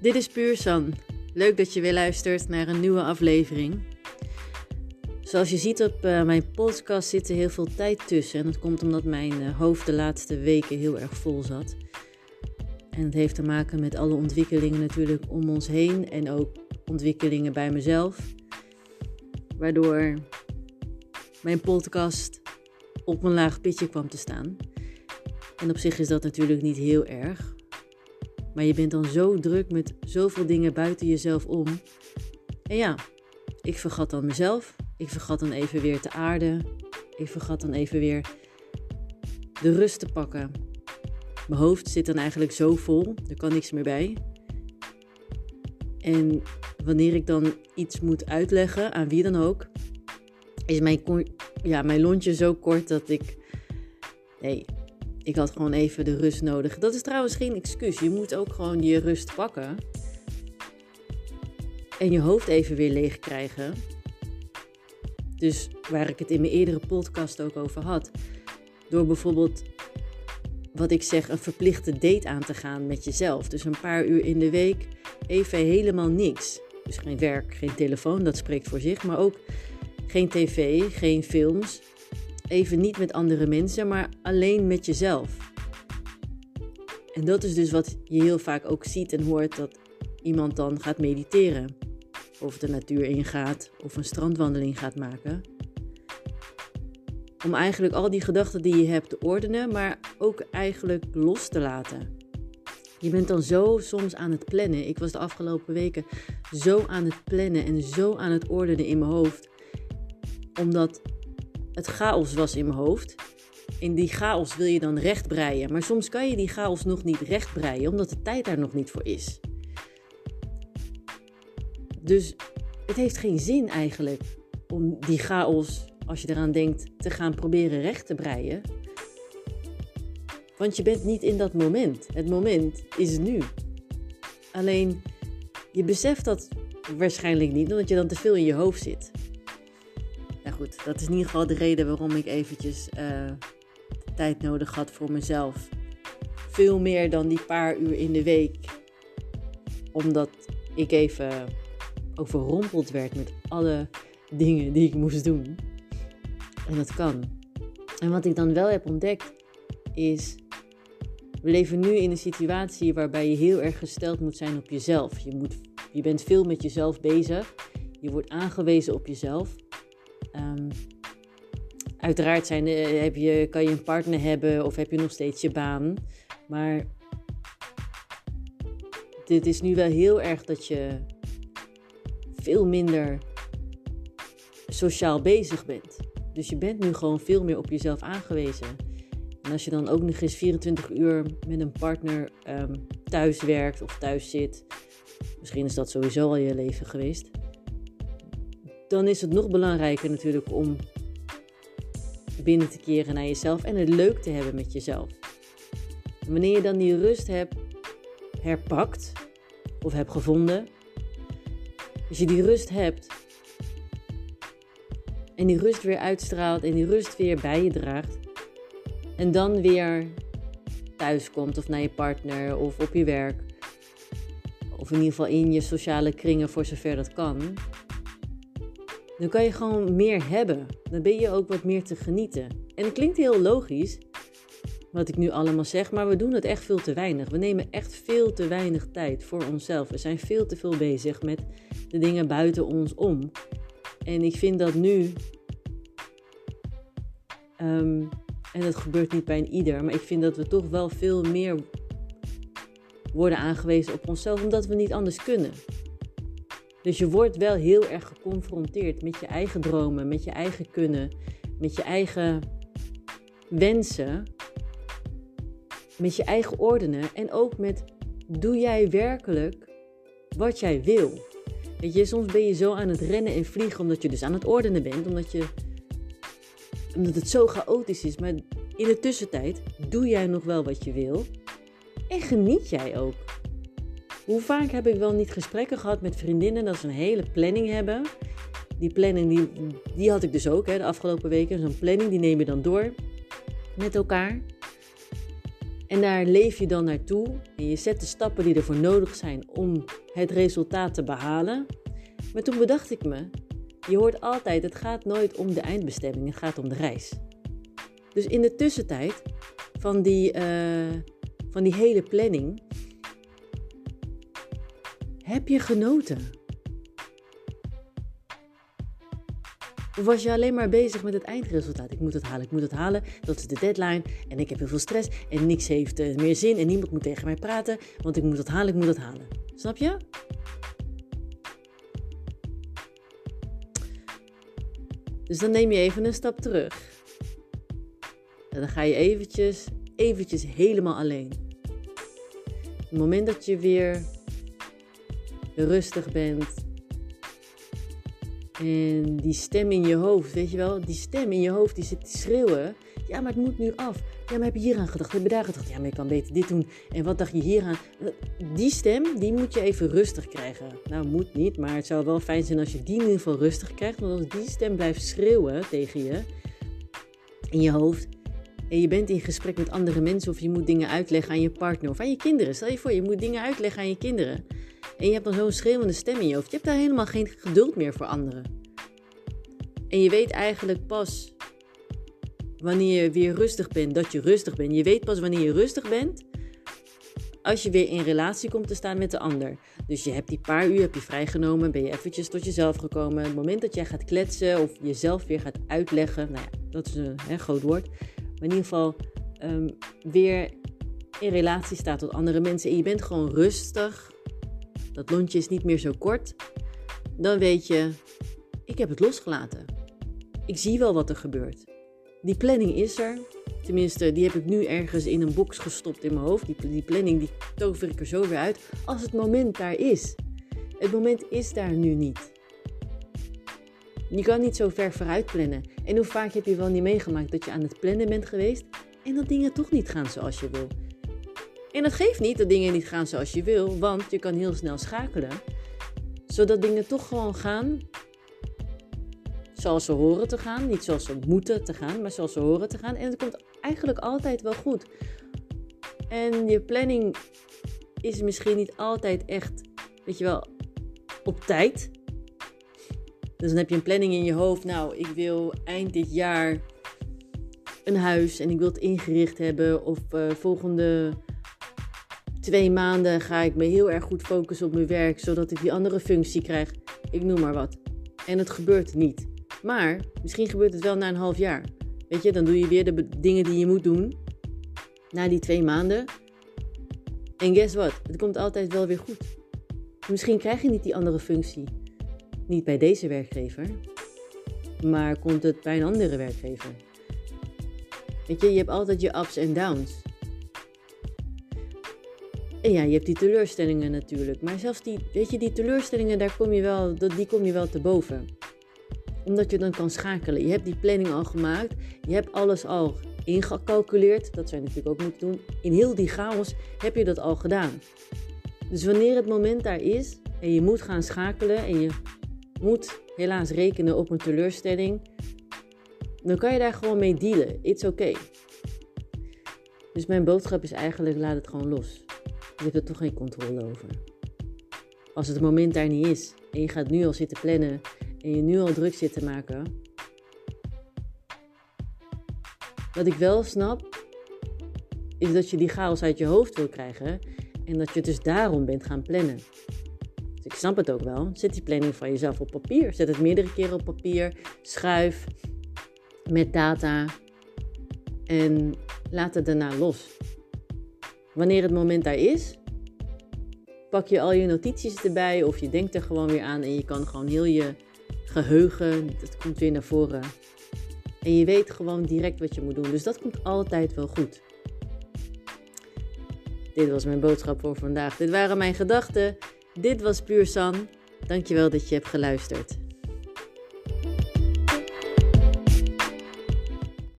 Dit is Puur San. Leuk dat je weer luistert naar een nieuwe aflevering. Zoals je ziet op uh, mijn podcast zit er heel veel tijd tussen. En dat komt omdat mijn uh, hoofd de laatste weken heel erg vol zat. En het heeft te maken met alle ontwikkelingen natuurlijk om ons heen. En ook ontwikkelingen bij mezelf. Waardoor mijn podcast op een laag pitje kwam te staan. En op zich is dat natuurlijk niet heel erg. Maar je bent dan zo druk met zoveel dingen buiten jezelf om. En ja, ik vergat dan mezelf. Ik vergat dan even weer te aarden. Ik vergat dan even weer de rust te pakken. Mijn hoofd zit dan eigenlijk zo vol, er kan niks meer bij. En wanneer ik dan iets moet uitleggen aan wie dan ook, is mijn, ja, mijn lontje zo kort dat ik. Nee, ik had gewoon even de rust nodig. Dat is trouwens geen excuus. Je moet ook gewoon je rust pakken. En je hoofd even weer leeg krijgen. Dus waar ik het in mijn eerdere podcast ook over had. Door bijvoorbeeld, wat ik zeg, een verplichte date aan te gaan met jezelf. Dus een paar uur in de week even helemaal niks. Dus geen werk, geen telefoon, dat spreekt voor zich. Maar ook geen tv, geen films, even niet met andere mensen, maar alleen met jezelf. En dat is dus wat je heel vaak ook ziet en hoort dat iemand dan gaat mediteren. Of de natuur ingaat of een strandwandeling gaat maken. Om eigenlijk al die gedachten die je hebt te ordenen, maar ook eigenlijk los te laten. Je bent dan zo soms aan het plannen. Ik was de afgelopen weken zo aan het plannen en zo aan het ordenen in mijn hoofd. Omdat het chaos was in mijn hoofd. In die chaos wil je dan rechtbreien. Maar soms kan je die chaos nog niet rechtbreien, omdat de tijd daar nog niet voor is. Dus het heeft geen zin eigenlijk om die chaos, als je eraan denkt, te gaan proberen recht te breien. Want je bent niet in dat moment. Het moment is nu. Alleen je beseft dat waarschijnlijk niet, omdat je dan te veel in je hoofd zit goed, dat is in ieder geval de reden waarom ik eventjes uh, tijd nodig had voor mezelf. Veel meer dan die paar uur in de week. Omdat ik even overrompeld werd met alle dingen die ik moest doen. En dat kan. En wat ik dan wel heb ontdekt is. We leven nu in een situatie waarbij je heel erg gesteld moet zijn op jezelf. Je, moet, je bent veel met jezelf bezig. Je wordt aangewezen op jezelf. Um, uiteraard zijn, uh, heb je, kan je een partner hebben of heb je nog steeds je baan. Maar dit is nu wel heel erg dat je veel minder sociaal bezig bent. Dus je bent nu gewoon veel meer op jezelf aangewezen. En als je dan ook nog eens 24 uur met een partner um, thuis werkt of thuis zit, misschien is dat sowieso al je leven geweest dan is het nog belangrijker natuurlijk om binnen te keren naar jezelf en het leuk te hebben met jezelf. wanneer je dan die rust hebt herpakt of hebt gevonden, als je die rust hebt en die rust weer uitstraalt en die rust weer bij je draagt en dan weer thuis komt of naar je partner of op je werk of in ieder geval in je sociale kringen voor zover dat kan, dan kan je gewoon meer hebben. Dan ben je ook wat meer te genieten. En het klinkt heel logisch, wat ik nu allemaal zeg, maar we doen het echt veel te weinig. We nemen echt veel te weinig tijd voor onszelf. We zijn veel te veel bezig met de dingen buiten ons om. En ik vind dat nu, ehm, en dat gebeurt niet bij een ieder, maar ik vind dat we toch wel veel meer worden aangewezen op onszelf, omdat we niet anders kunnen. Dus je wordt wel heel erg geconfronteerd met je eigen dromen, met je eigen kunnen, met je eigen wensen, met je eigen ordenen en ook met doe jij werkelijk wat jij wil? Weet je, soms ben je zo aan het rennen en vliegen omdat je dus aan het ordenen bent, omdat, je, omdat het zo chaotisch is. Maar in de tussentijd doe jij nog wel wat je wil en geniet jij ook. Hoe vaak heb ik wel niet gesprekken gehad met vriendinnen dat ze een hele planning hebben. Die planning die, die had ik dus ook hè, de afgelopen weken. Zo'n planning die neem je dan door met elkaar. En daar leef je dan naartoe en je zet de stappen die ervoor nodig zijn om het resultaat te behalen. Maar toen bedacht ik me, je hoort altijd, het gaat nooit om de eindbestemming, het gaat om de reis. Dus in de tussentijd van die, uh, van die hele planning heb je genoten. Of was je alleen maar bezig met het eindresultaat? Ik moet het halen, ik moet het halen. Dat is de deadline. En ik heb heel veel stress. En niks heeft uh, meer zin. En niemand moet tegen mij praten. Want ik moet het halen, ik moet het halen. Snap je? Dus dan neem je even een stap terug. En dan ga je eventjes, eventjes helemaal alleen. Het moment dat je weer rustig bent. En die stem in je hoofd, weet je wel, die stem in je hoofd die zit te schreeuwen. Ja, maar het moet nu af. Ja, maar heb je hier aan gedacht? Heb je daar gedacht? Ja, maar je kan beter dit doen. En wat dacht je hier aan? Die stem, die moet je even rustig krijgen. Nou, moet niet, maar het zou wel fijn zijn als je die in ieder geval rustig krijgt. Want als die stem blijft schreeuwen tegen je in je hoofd, en je bent in gesprek met andere mensen of je moet dingen uitleggen aan je partner of aan je kinderen. Stel je voor, je moet dingen uitleggen aan je kinderen. En je hebt dan zo'n schreeuwende stem in je hoofd. Je hebt daar helemaal geen geduld meer voor anderen. En je weet eigenlijk pas wanneer je weer rustig bent, dat je rustig bent. Je weet pas wanneer je rustig bent als je weer in relatie komt te staan met de ander. Dus je hebt die paar uur heb je vrijgenomen, ben je eventjes tot jezelf gekomen. Het moment dat jij gaat kletsen of jezelf weer gaat uitleggen, nou dat is een groot woord. Maar in ieder geval um, weer in relatie staat tot andere mensen en je bent gewoon rustig, dat lontje is niet meer zo kort, dan weet je, ik heb het losgelaten. Ik zie wel wat er gebeurt. Die planning is er. Tenminste, die heb ik nu ergens in een box gestopt in mijn hoofd. Die, planning die tover ik er zo weer uit. Als het moment daar is. Het moment is daar nu niet. Je kan niet zo ver vooruit plannen. En hoe vaak heb je wel niet meegemaakt dat je aan het plannen bent geweest en dat dingen toch niet gaan zoals je wil? En dat geeft niet dat dingen niet gaan zoals je wil, want je kan heel snel schakelen, zodat dingen toch gewoon gaan zoals ze horen te gaan. Niet zoals ze moeten te gaan, maar zoals ze horen te gaan. En het komt eigenlijk altijd wel goed. En je planning is misschien niet altijd echt, weet je wel, op tijd. Dus dan heb je een planning in je hoofd. Nou, ik wil eind dit jaar een huis en ik wil het ingericht hebben. Of uh, volgende twee maanden ga ik me heel erg goed focussen op mijn werk, zodat ik die andere functie krijg. Ik noem maar wat. En het gebeurt niet. Maar misschien gebeurt het wel na een half jaar. Weet je, dan doe je weer de dingen die je moet doen. Na die twee maanden. En guess what? Het komt altijd wel weer goed. Misschien krijg je niet die andere functie. Niet bij deze werkgever. Maar komt het bij een andere werkgever. Weet je, je hebt altijd je ups en downs. En ja, je hebt die teleurstellingen natuurlijk. Maar zelfs die, weet je, die teleurstellingen, daar kom je wel, die kom je wel te boven. Omdat je dan kan schakelen. Je hebt die planning al gemaakt. Je hebt alles al ingecalculeerd. Dat zou je natuurlijk ook moeten doen. In heel die chaos heb je dat al gedaan. Dus wanneer het moment daar is en je moet gaan schakelen en je moet helaas rekenen op een teleurstelling, dan kan je daar gewoon mee dealen. It's okay. Dus mijn boodschap is eigenlijk: laat het gewoon los. Je hebt er toch geen controle over. Als het moment daar niet is en je gaat nu al zitten plannen en je nu al druk zit te maken. Wat ik wel snap, is dat je die chaos uit je hoofd wil krijgen en dat je dus daarom bent gaan plannen. Dus ik snap het ook wel. Zet die planning van jezelf op papier. Zet het meerdere keren op papier. Schuif met data en laat het daarna los. Wanneer het moment daar is, pak je al je notities erbij of je denkt er gewoon weer aan en je kan gewoon heel je geheugen, dat komt weer naar voren. En je weet gewoon direct wat je moet doen. Dus dat komt altijd wel goed. Dit was mijn boodschap voor vandaag. Dit waren mijn gedachten. Dit was Puur San. Dankjewel dat je hebt geluisterd.